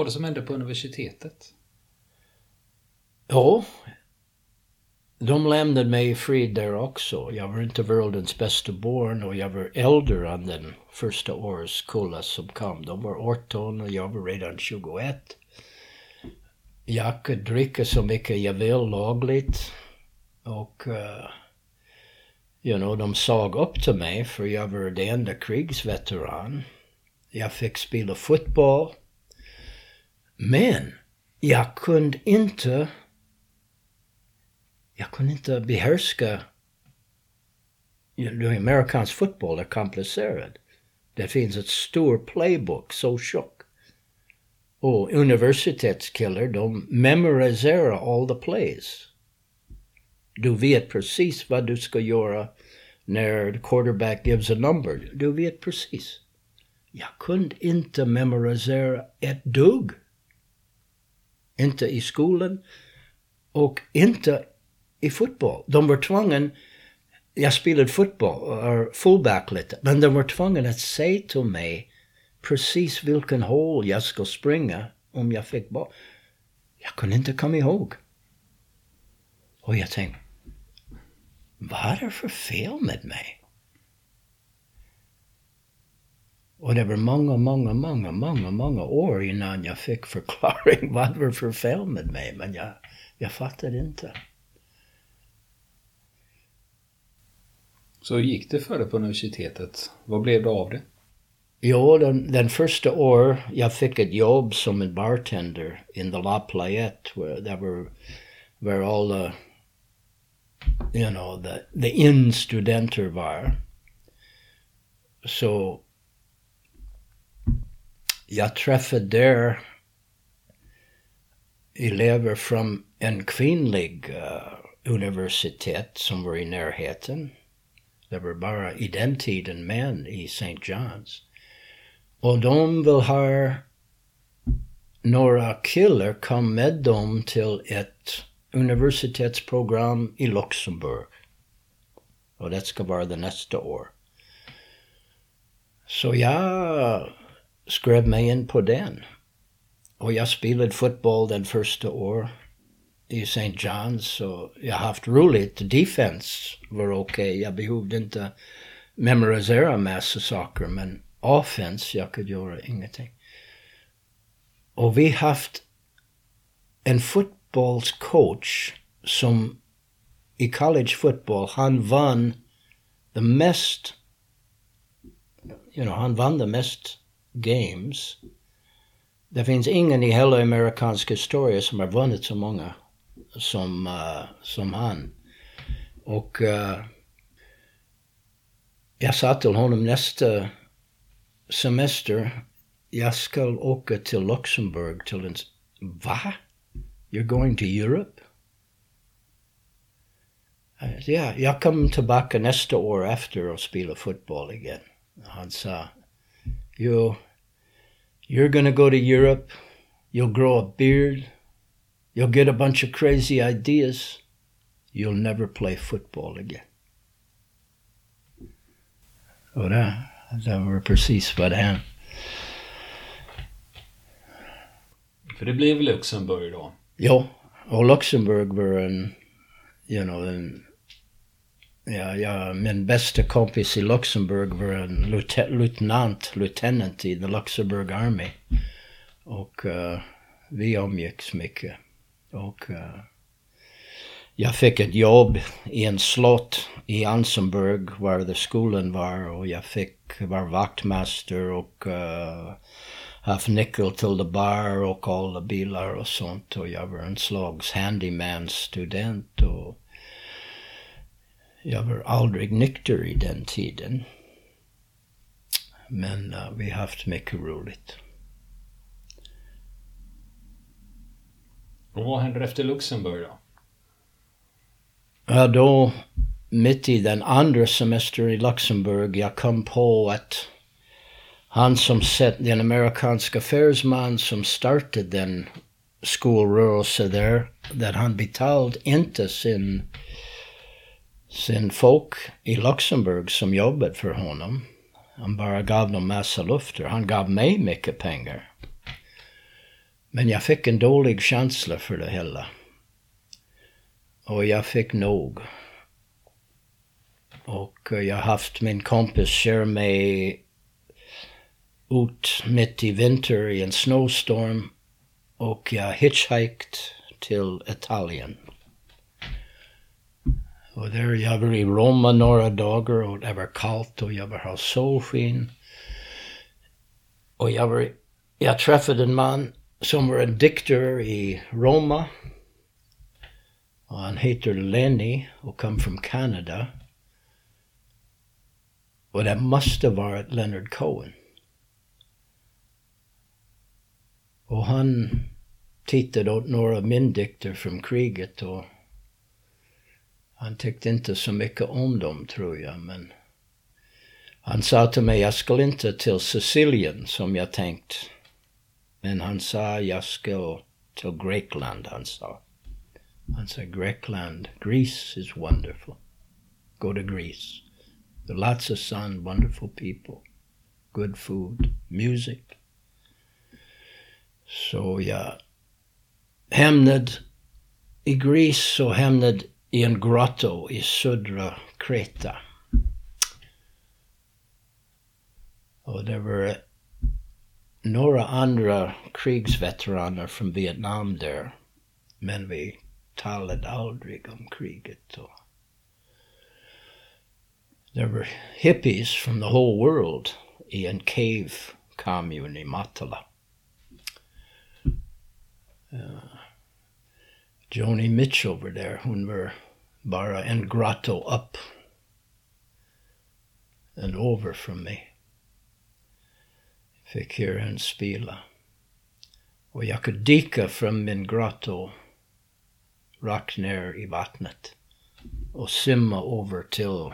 Vad var det som hände på universitetet? Ja, de lämnade mig i frid där också. Jag var inte världens bästa barn och jag var äldre än den första årskullen som kom. De var 18 och jag var redan 21. Jag kunde dricka så mycket jag vill lagligt. Och, uh, you know, de såg upp till mig för jag var den enda krigsveteran. Jag fick spela fotboll. Men jag kunde inte jag kunde inte behärska amerikansk fotboll är komplicerad. Det finns ett stort playbook, så tjock. Och universitetskillar, de memoriserar all the plays. Du vet precis vad du ska göra när quarterback gives a number. Du vet precis. Jag kunde inte memorisera ett dugg. Inte i skolan och inte i fotboll. De var tvungna, jag spelade fotboll, eh, fullback lite, men de var tvungna att säga till mig precis vilken hål jag ska springa om jag fick boll. Jag kunde inte komma ihåg. Och jag tänkte, vad är det för fel med mig? Och det var många, många, många, många, många år innan jag fick förklaring vad det var för fel med mig. Men jag, jag fattade inte. Så hur gick det för dig på universitetet? Vad blev det av det? Jo, den, den första år jag fick ett jobb som en bartender in the La Playette, where there were, where all the, you know, the, the in-studenter var. Så jag träffade där elever från en kvinnlig uh, universitet som var i närheten. Det var bara i den tiden män i St. John's. Och de vill ha några killar kom med dem till ett universitetsprogram i Luxemburg. Och det ska vara det nästa år. Så jag skrev mig in på den. Och jag spelade fotboll den första år i St. John's. Så jag har haft roligt. Defense var okej. Okay. Jag behövde inte memorisera massa saker. Men offense, jag kunde göra ingenting. Och vi haft en fotbollscoach som i college football, han vann the mest, you know, han vann the mest games. Det finns ingen i hela amerikansk historia som har vunnit så många som, uh, som han. Och uh, jag sa till honom nästa semester, jag ska åka till Luxemburg till en... Va? You're going to Europe? Ja, jag kommer tillbaka nästa år efter och spela fotboll igen. Han sa, you, you're gonna go to Europe, you'll grow a beard, you'll get a bunch of crazy ideas, you'll never play football again. Och uh, det, var precis vad det hände. Uh, För det blev Luxemburg då? Ja, och Luxemburg var en, you know, en Ja, ja, min bästa kompis i Luxemburg var en lieutenant, lieutenant i the Luxemburg Army. Och uh, vi umgicks mycket. Och uh, jag fick ett jobb i en slott i Ansenburg, var skolan var och jag fick vara vaktmästare och uh, haft nyckel till the bar och alla bilar och sånt och jag var en slags handyman student och jag var aldrig nykter i den tiden. Men uh, vi har haft mycket roligt. Och vad händer efter Luxemburg då? Ja, då mitt i den andra semestern i Luxemburg, jag kom på att han som sett, den amerikanska affärsman som startade den skolrörelsen där, att han betalade inte sin sin folk i Luxemburg som jobbade för honom. Han bara gav dem massa lufter. Han gav mig mycket pengar. Men jag fick en dålig känsla för det hela. Och jag fick nog. Och jag har haft min kompis köra mig ut mitt i vinter i en snowstorm och jag hitchhiked till Italien. Och där jag var i Roma några dagar och det var kallt och jag var ha solsken. Och jag, var, jag träffade en man som var en diktare i Roma. Och han heter Lenny och kom från Kanada. Och det måste varit Leonard Cohen. Och han tittade åt några av min dikter från kriget och han tyckte inte så mycket om dem tror jag men han sa till mig jag skulle inte till Sicilien som jag tänkt. Men han sa jag ska till Grekland han sa. Han sa Grekland, Greece is wonderful. Go to Greece. There are lots of sun, wonderful people, good food, music. Så jag hamnade i Greece och hamnade i en grotto i södra Kreta. Och det var några andra krigsveteraner från Vietnam där. Men vi talade aldrig om kriget. Och there were hippies from the whole world i en cave commune i Matala. Uh, Joni Mitchell var där. Hon var bara en grotto up and over from me. Fick höra henne spela. Och jag kunde dyka från min grotto rakt ner i vattnet och simma över till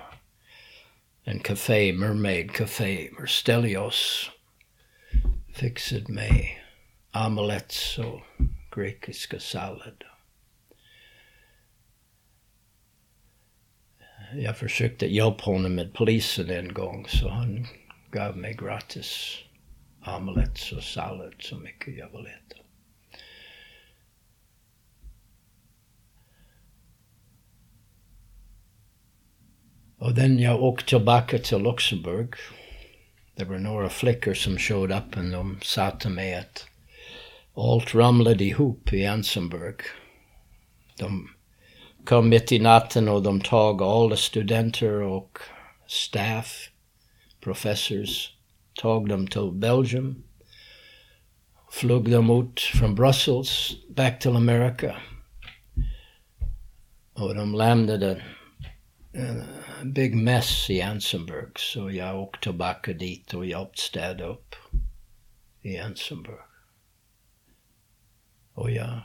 en café, Mermaid Café, där Stelios fixade mig omelets och grekiska sallad. Jag försökte hjälpa honom med polisen en gång så han gav mig gratis omelett och sallad så mycket jag vill äta. Och sen jag åkte tillbaka till Luxemburg. Det var några flickor som showed upp och de sa till mig att allt ramlade ihop i Ansenburg. De kom mitt i natten och de tog alla studenter och staff, professors, tog dem till Belgium, flög dem ut från Brussels back till Amerika. Och de lämnade en big mess i Ansenberg så jag åkte tillbaka dit och hjälpte städa upp i Ansenberg. Och jag,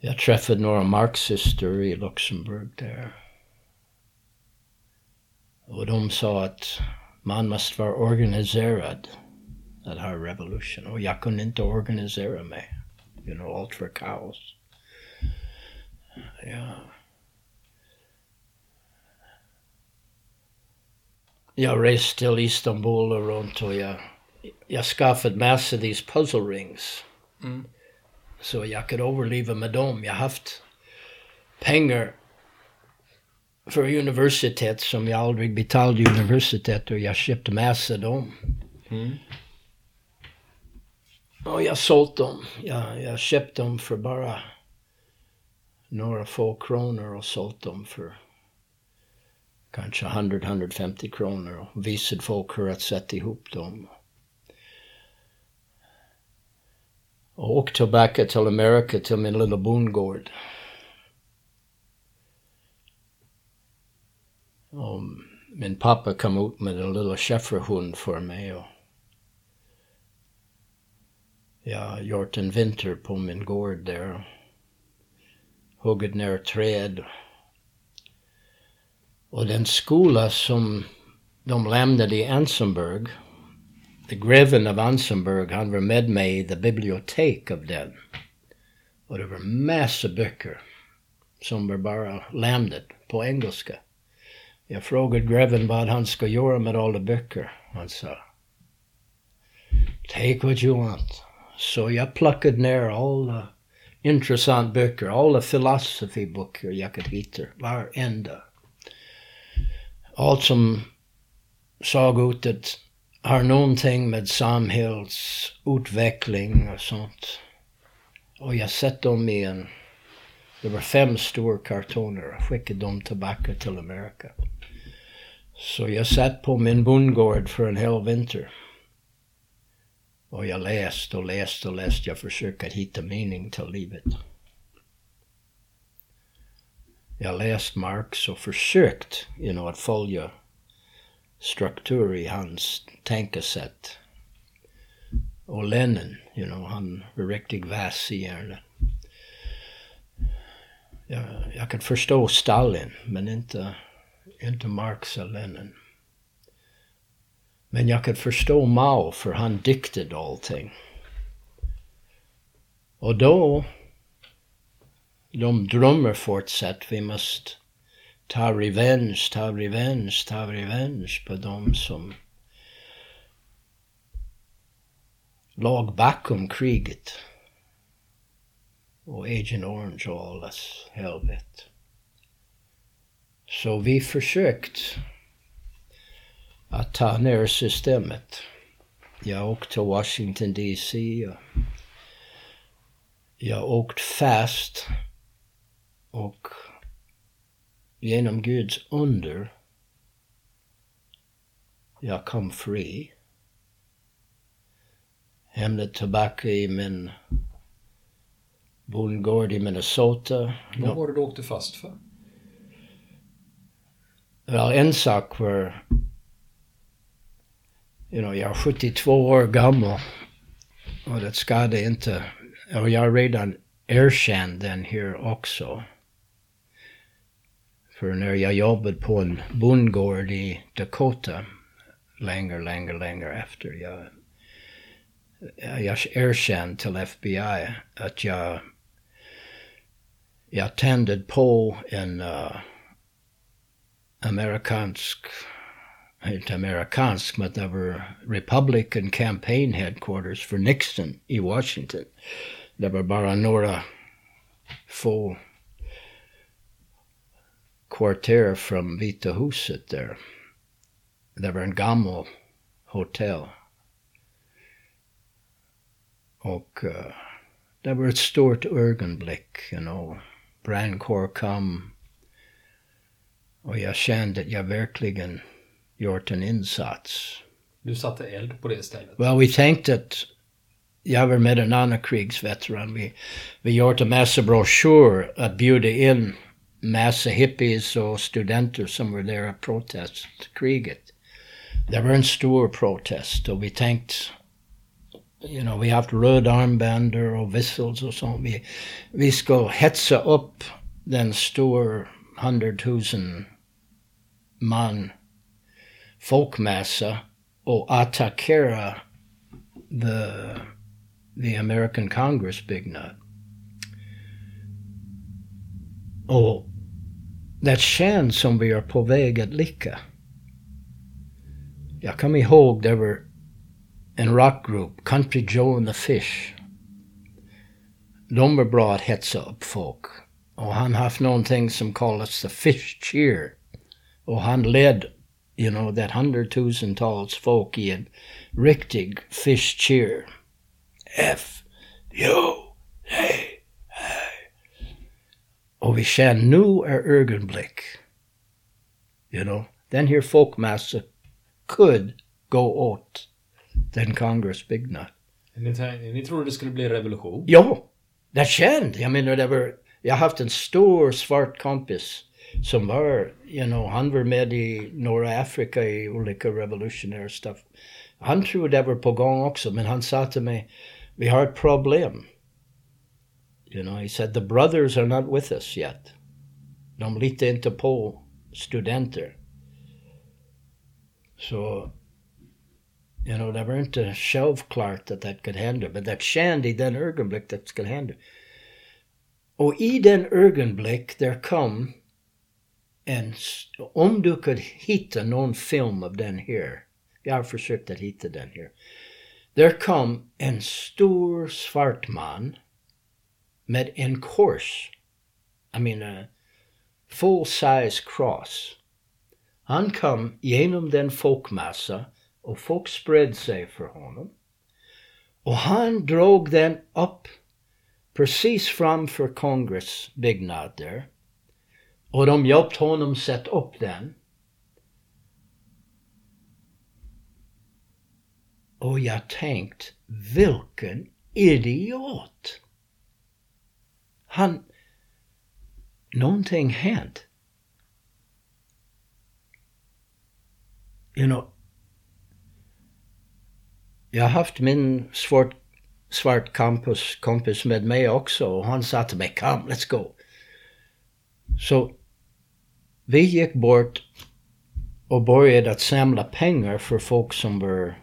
jag träffade några marxister i Luxemburg där. Och de sa att man måste vara organiserad att ha revolution. Och jag kunde inte organisera mig. You know, allt för kaos. Ja. Jag reste till Istanbul och runt och jag, jag skaffade massor av these puzzle rings. Mm. Så jag kunde överleva med dem. Jag har haft pengar för universitet som jag aldrig betalade universitet och jag köpte massor av dem. Mm. Och jag sålt dem. Jag, jag köpte dem för bara några få kronor och sålt dem för kanske 100-150 kronor och visade folk hur att sätta ihop dem. Och åkte tillbaka till Amerika till min lilla bondgård. Och min pappa kom ut med en lilla schäferhund för mig och jag har gjort en vinter på min gård där. Huggit ner träd. Och den skola som de lämnade i Ansenberg, the greven av Ansenberg, han var med mig i the bibliotek av den. Och det var massor böcker som var bara lämnade på engelska. Jag frågade greven vad han ska göra med alla böcker. Han sa, take what you want. Så jag plockade ner alla intressanta böcker, alla filosofiböcker jag kunde hitta, varenda. Allt som såg ut att har någonting med samhällsutveckling och sånt. Och jag sett dem i en, det var fem stora kartoner och skickade dem tillbaka till Amerika. Så jag satt på min bondgård för en hel vinter. Och jag läste och läste och läste. Jag försökte hitta mening till livet. Jag läste Marx och försökt you know, att följa struktur i hans tänkesätt. Och Lenin, you know, han var riktigt vass i hjärnan. Jag, jag kan förstå Stalin, men inte, inte Marx och Lenin. Men jag kan förstå Mao, för han diktade allting. Och då, de drömmer fortsatt, vi måste ta revenge, ta revenge, ta revenge på dem som låg bakom kriget. Och Agent Orange och allas helvete. Så vi försökt att ta ner systemet. Jag åkte till Washington DC. Jag åkte fast och genom Guds under jag kom fri. Hamnade tillbaka i min bondgård i Minnesota. Vad var det du åkte fast för? Well, en sak var you know, jag är 72 år gammal och det skadade inte. Och jag har redan erkänt den här också. För när jag jobbade på en bondgård i Dakota, längre, längre, längre efter, jag, jag erkände till FBI att jag, jag tände på en uh, amerikansk inte amerikansk, men det var Republican Campaign Headquarters för Nixon i Washington. Det var bara några få kvarter från Vita huset där. Det var en gammal hotell. Och uh, det var ett stort ögonblick, you know. Brandkår kom. Och jag kände att jag verkligen gjort en insats. Du satte eld på det stället? Well, vi tänkte att jag var med en annan krigsveteran. Vi, vi gjort en massa broschyrer att bjuda in massa hippies och studenter som var där och protestade kriget. Det var en stor protest och vi tänkte you know, vi har haft röda armbander och whistles och sånt. Vi, vi ska hetsa upp den stora hundratusen man folkmassa och attackera the, the American Congress-byggnad. Och det känns som vi är på väg att lycka. Jag kommer ihåg det var en rockgrupp, Country Joe and the Fish. De var bra att hetsa upp folk. Och han haft någonting som kallas the Fish Cheer. Och han led, you know, that hundratusentals folk i en riktig Fish Cheer. F, U, Hey, och vi känner nu är ögonblick. You know, den här folkmassa could go åt den kongressbyggnad. Ni, ni trodde det skulle bli revolution? Ja, det kände. Jag menar, det var, jag har haft en stor svart kompis som var, you know, han var med i norra Afrika i olika revolutionära stuff. Han trodde det var på gång också, men han sa till mig, vi har ett problem. You know, he said the brothers are not with us yet. De litar inte på studenter. So, you know, det var inte självklart att det that hända, men det kände i den ögonblick det skulle hända. Och i den ögonblick där kom en, om du could kunde hitta någon film av den här, jag har försökt att hitta den här. Där kom en stor svart man med en kors. I mean a full size cross. Han kom genom den folkmassa och folk spred sig för honom. Och han drog den upp precis framför kongressbyggnad där. Och de hjälpte honom sätta upp den. Och jag tänkt, vilken idiot! Han... Någonting hänt. You know, jag har haft min svart, svart campus, kompis med mig också och han sa till mig, kom, let's go. Så vi gick bort och började att samla pengar för folk som var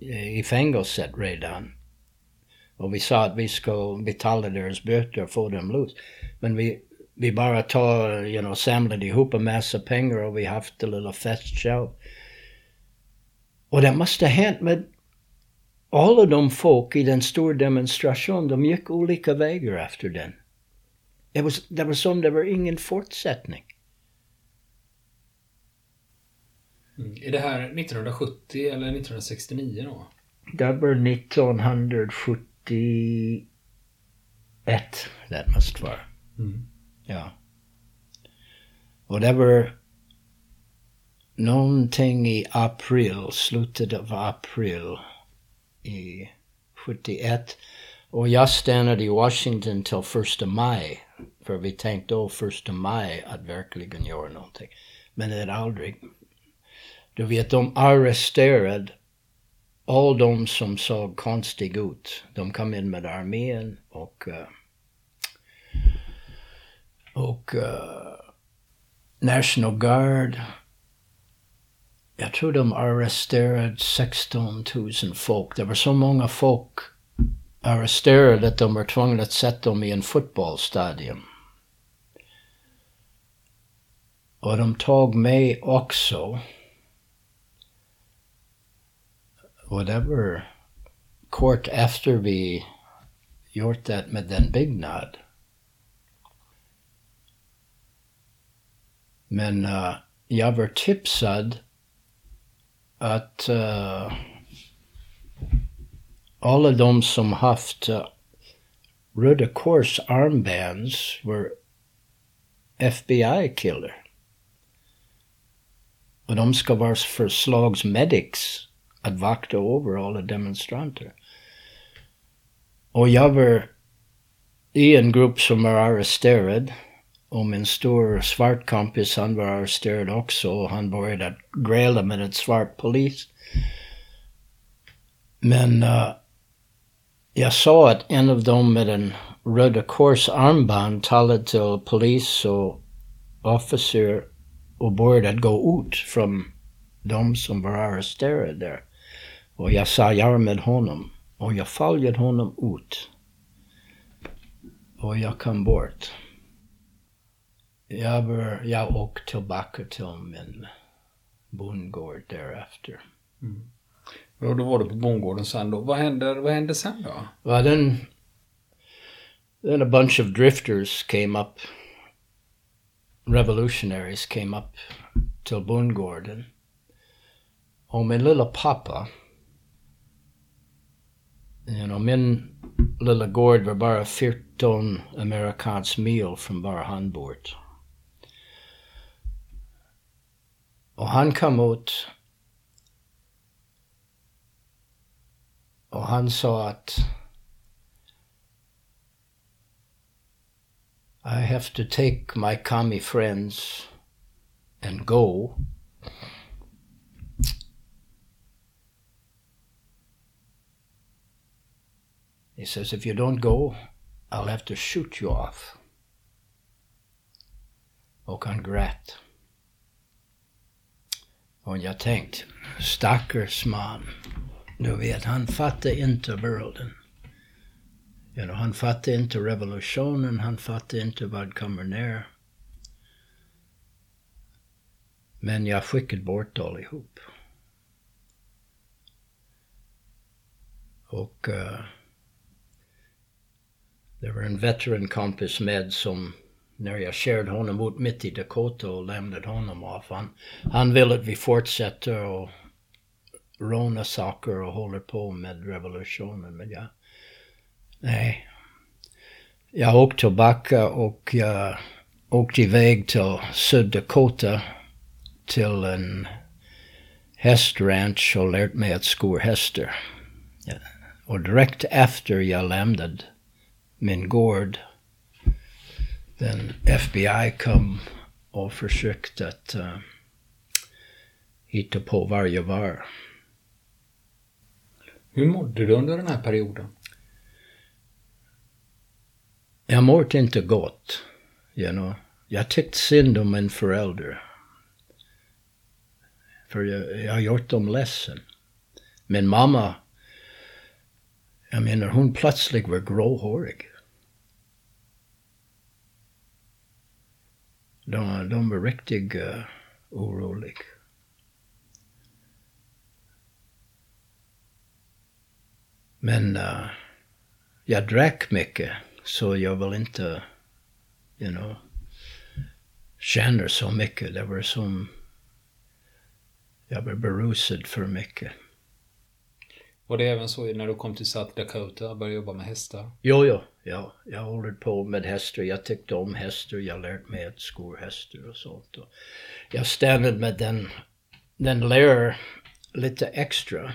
eh, i fängelset redan. Och vi sa att vi skulle betala deras böter och få dem loss. Men vi, vi bara tar, you know, samlade ihop en massa pengar och vi haft en liten fest själv. Och det måste ha hänt med alla de folk i den stora demonstrationen, de gick olika vägar efter den. Det var, det var som det var ingen fortsättning. Mm. Är det här 1970 eller 1969 då? Det var 1971. Det måste vara. Mm. Ja. Och det var någonting i april, slutet av april i 71. Och jag stannade i Washington till första maj. För vi tänkte då första maj att verkligen göra någonting. Men det är aldrig. Du vet, de arresterade all de som såg konstig ut. De kom in med armén och eh, och uh, National Guard. Jag tror de arresterade 16 000 folk. Det var så många folk arresterade att de var tvungna att sätta dem i en fotbollsstadion. Och de tog mig också. Whatever court kort efter vi gjort det med den byggnad. Men uh, jag var tipsad att uh, alla de som haft uh, Röda Kors armbands var FBI-killer. Och de ska vara förslagsmedics att vakta över alla demonstranter. Och jag var i en grupp som var arresterad. Och min stor svart kompis, han var arresterad också och han började gräla med en svart polis. Men uh, jag sa att en av dem med en Röda Kors armband talade till polis och officer och började gå ut från de som var arresterade där. Och jag sa jag är med honom. Och jag följde honom ut. Och jag kom bort. Jag, var, jag åkte tillbaka till min bondgård därefter. Mm. Och då var du på bondgården sen då. Vad hände, vad hände sen då? Well, then, then a bunch of drifters came up. Revolutionaries came up till bondgården. Och min lilla pappa, you know, min lilla gård var bara 14 amerikansk mil från bara handbort. Och han kom ut och han sa att I have to take my commie friends and go. He says, if you don't go, I'll have to shoot you off. Och han grät. Och jag tänkte, stackars man. Du vet, han fattade inte världen. You know, han fattade inte revolutionen, han fattade inte vad kommer ner. Men jag skickade bort allihop. Och uh, det var en veteran kompis med som när jag körde honom ut mitt i Dakota och lämnade honom av. Han, han vill att vi fortsätter och råna saker och håller på med revolutionen. Men jag, nej. Jag åkte tillbaka och jag åkte iväg till Sydakota till en hästranch och lärt mig att skor hästar. Och direkt efter jag lämnade min gård, den FBI kom och försökte att uh, hitta på varje var. Hur mådde du under den här perioden? Jag mådde inte gott. You know. Jag tyckte synd om min förälder. För jag, jag har gjort dem ledsen. Min mamma, jag menar hon plötsligt var gråhårig. De, de var riktigt uh, oroliga. Men uh, jag drack mycket, så jag vill inte, you know, känner så mycket. Det var som, jag var berusad för mycket. Var det även så när du kom till South Dakota och började jobba med hästar? Jo, jo, ja. Jag håller på med hästar. Jag tyckte om hästar. Jag lärde mig att skor hästar och sånt. Och jag stannade med den, den lärare lite extra.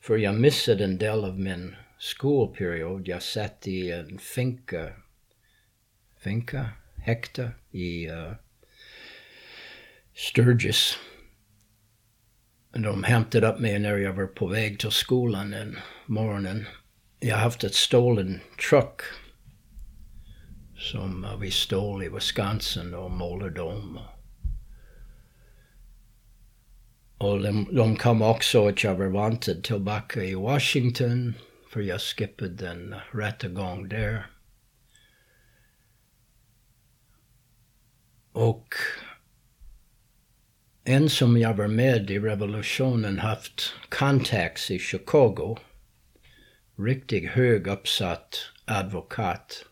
För jag missade en del av min skolperiod. Jag satt i en finka, finka, häkte i uh, Sturgis. De hämtade upp mig när jag var på väg till skolan den morgonen. Jag har haft ett stolen truck som vi stol i Wisconsin och målade om. Och de, de kom också att jag var vantad tillbaka i Washington för jag skippade den rättegång där. Och en som jag var med i revolutionen haft contacts i Chicago, riktigt hög uppsatt advokat.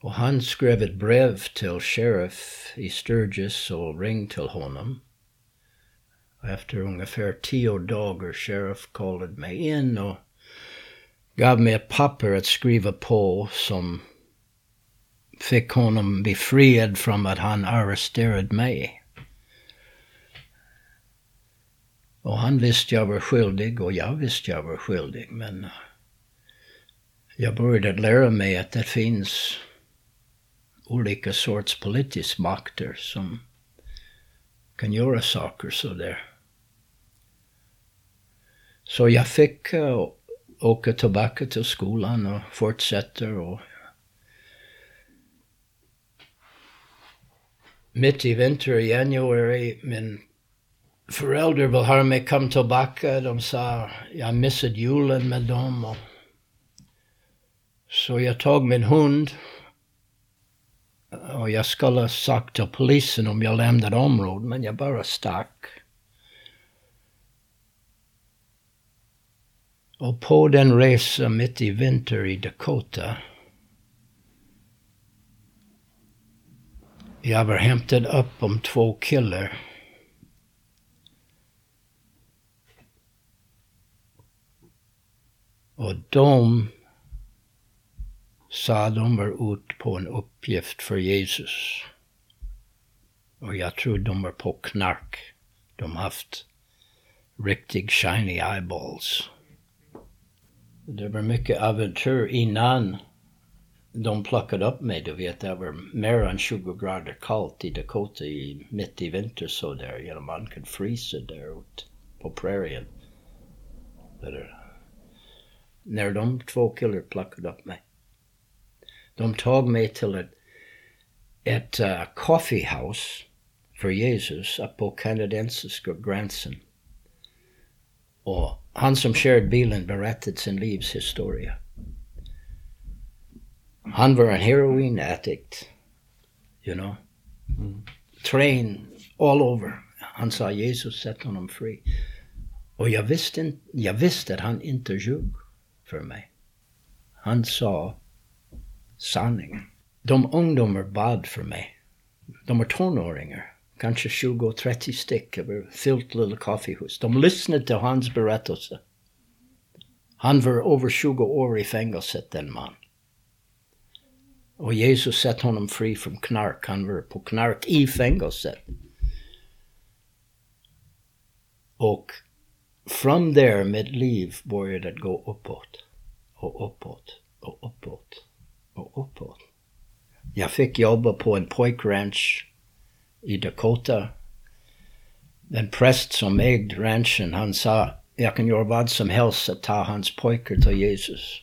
Och han skrev ett brev till sheriff i Sturgis och ringde till honom. Efter ungefär tio dagar sheriff kallade mig in och gav mig ett papper att skriva på som fick honom befriad från att han arresterade mig. Och han visste jag var skyldig och jag visste jag var skyldig men eh, jag började lära mig att det finns olika sorts politisk makter som kan göra saker sådär. Så jag fick uh, åka tillbaka till skolan och fortsätta och mitt i vinter i januari, min föräldrar vill höra mig komma tillbaka. De sa jag missade julen med dem. Och så jag tog min hund och jag skulle ha sagt till polisen om jag lämnade området, men jag bara stack. Och på den resan mitt i vinter i Dakota jag var hämtad upp om två killar. Och de sa de var ute på en uppgift för Jesus. Och jag tror de var på knark. De haft riktigt shiny eyeballs. Det var mycket äventyr innan de plockade upp mig. Du vet, det var mer än 20 grader kallt i Dakota i, mitt i vinter så där. Ja, man kunde frysa där ute på prärien. När de två killar plockade upp mig. De tog mig till ett, ett uh, coffeehouse för Jesus på kanadensiska gränsen. Och han som körde bilen berättade sin livs historia. Han var en heroin addict. You know. Mm. Train all over. Han sa Jesus sätt honom fri. Och jag visste, jag visste att han inte ljög för mig. Han sa sanningen. De ungdomar bad för mig. De var tonåringar, kanske 20-30 styck över fyllt lilla kaffehus. De lyssnade till hans berättelse. Han var över 20 år i fängelset, den man. Och Jesus satte honom fri från knark. Han var på knark i fängelset. Och från där mitt liv började att gå uppåt och uppåt och uppåt och uppåt. Jag fick jobba på en pojkranch i Dakota. Den präst som ägde ranchen, han sa jag kan göra vad som helst att ta hans pojkar till Jesus.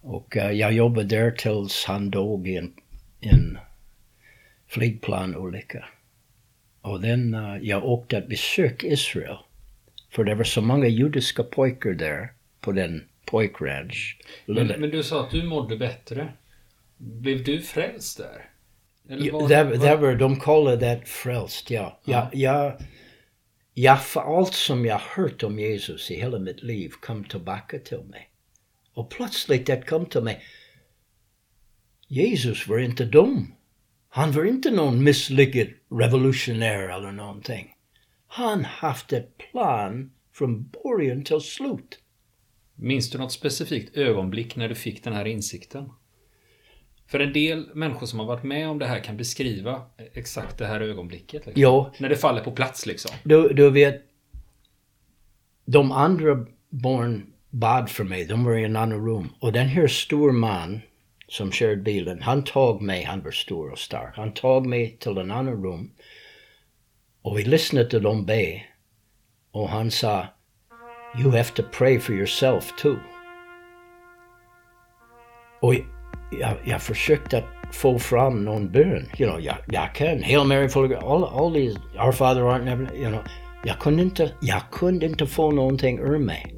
Och eh, jag jobbade där tills han dog i en, en flygplanolycka. Och then eh, jag åkte att besöka Israel. För det var så många judiska pojkar där på den pojkranch. Men, men du sa att du mådde bättre. Blev du frälst där? Eller Ja, vad- det, var, de kallade det frälst, ja. Ja. Jag, jag, för allt som jag hört om Jesus i hela mitt liv kom tillbaka till mig. Och plötsligt det kom till mig. Jesus var inte dum. Han var inte någon misslyckad revolutionär eller någonting. Han haft ett plan från början till slut. Minns du något specifikt ögonblick när du fick den här insikten? För en del människor som har varit med om det här kan beskriva exakt det här ögonblicket. Liksom. Ja, När det faller på plats liksom. Du, du vet, de andra barn bad för mig. De var i en annan rum. Och den här stor man som körde bilen, han tog mig, han var stor och stark. Han tog mig till en annan rum. Och vi lyssnade till dem be. Och han sa, You have to pray for yourself too. Och jag, jag försökte att få fram någon bön. You know, jag, jag kan. Hail Mary full of. All, all these, Our Father in heaven. You know, jag kunde inte, jag kunde inte få någonting ur mig.